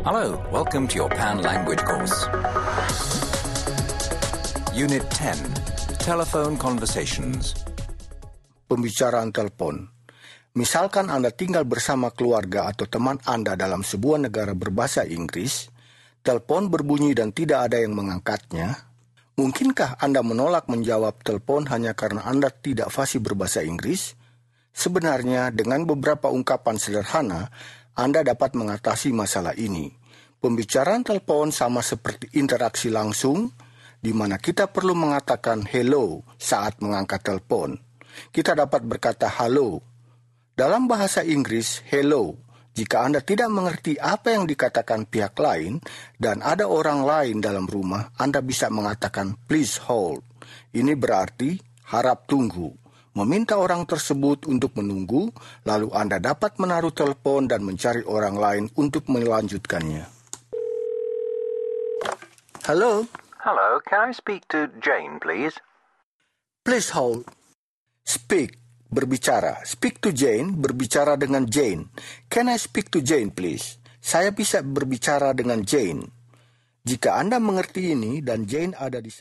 Hello, welcome to your Pan language course. Unit 10 Telephone Conversations. pembicaraan telepon. Misalkan Anda tinggal bersama keluarga atau teman Anda dalam sebuah negara berbahasa Inggris, telepon berbunyi dan tidak ada yang mengangkatnya. Mungkinkah Anda menolak menjawab telepon hanya karena Anda tidak fasih berbahasa Inggris? Sebenarnya, dengan beberapa ungkapan sederhana, Anda dapat mengatasi masalah ini. Pembicaraan telepon sama seperti interaksi langsung, di mana kita perlu mengatakan hello saat mengangkat telepon. Kita dapat berkata halo. Dalam bahasa Inggris, hello, jika Anda tidak mengerti apa yang dikatakan pihak lain dan ada orang lain dalam rumah, Anda bisa mengatakan please hold. Ini berarti harap tunggu. Meminta orang tersebut untuk menunggu, lalu Anda dapat menaruh telepon dan mencari orang lain untuk melanjutkannya. Halo, Hello, can I speak to Jane, please? please hold. Speak, berbicara. Speak to Jane, berbicara dengan Jane. Can I speak to Jane, please? Saya bisa berbicara dengan Jane. Jika Anda mengerti ini dan Jane ada di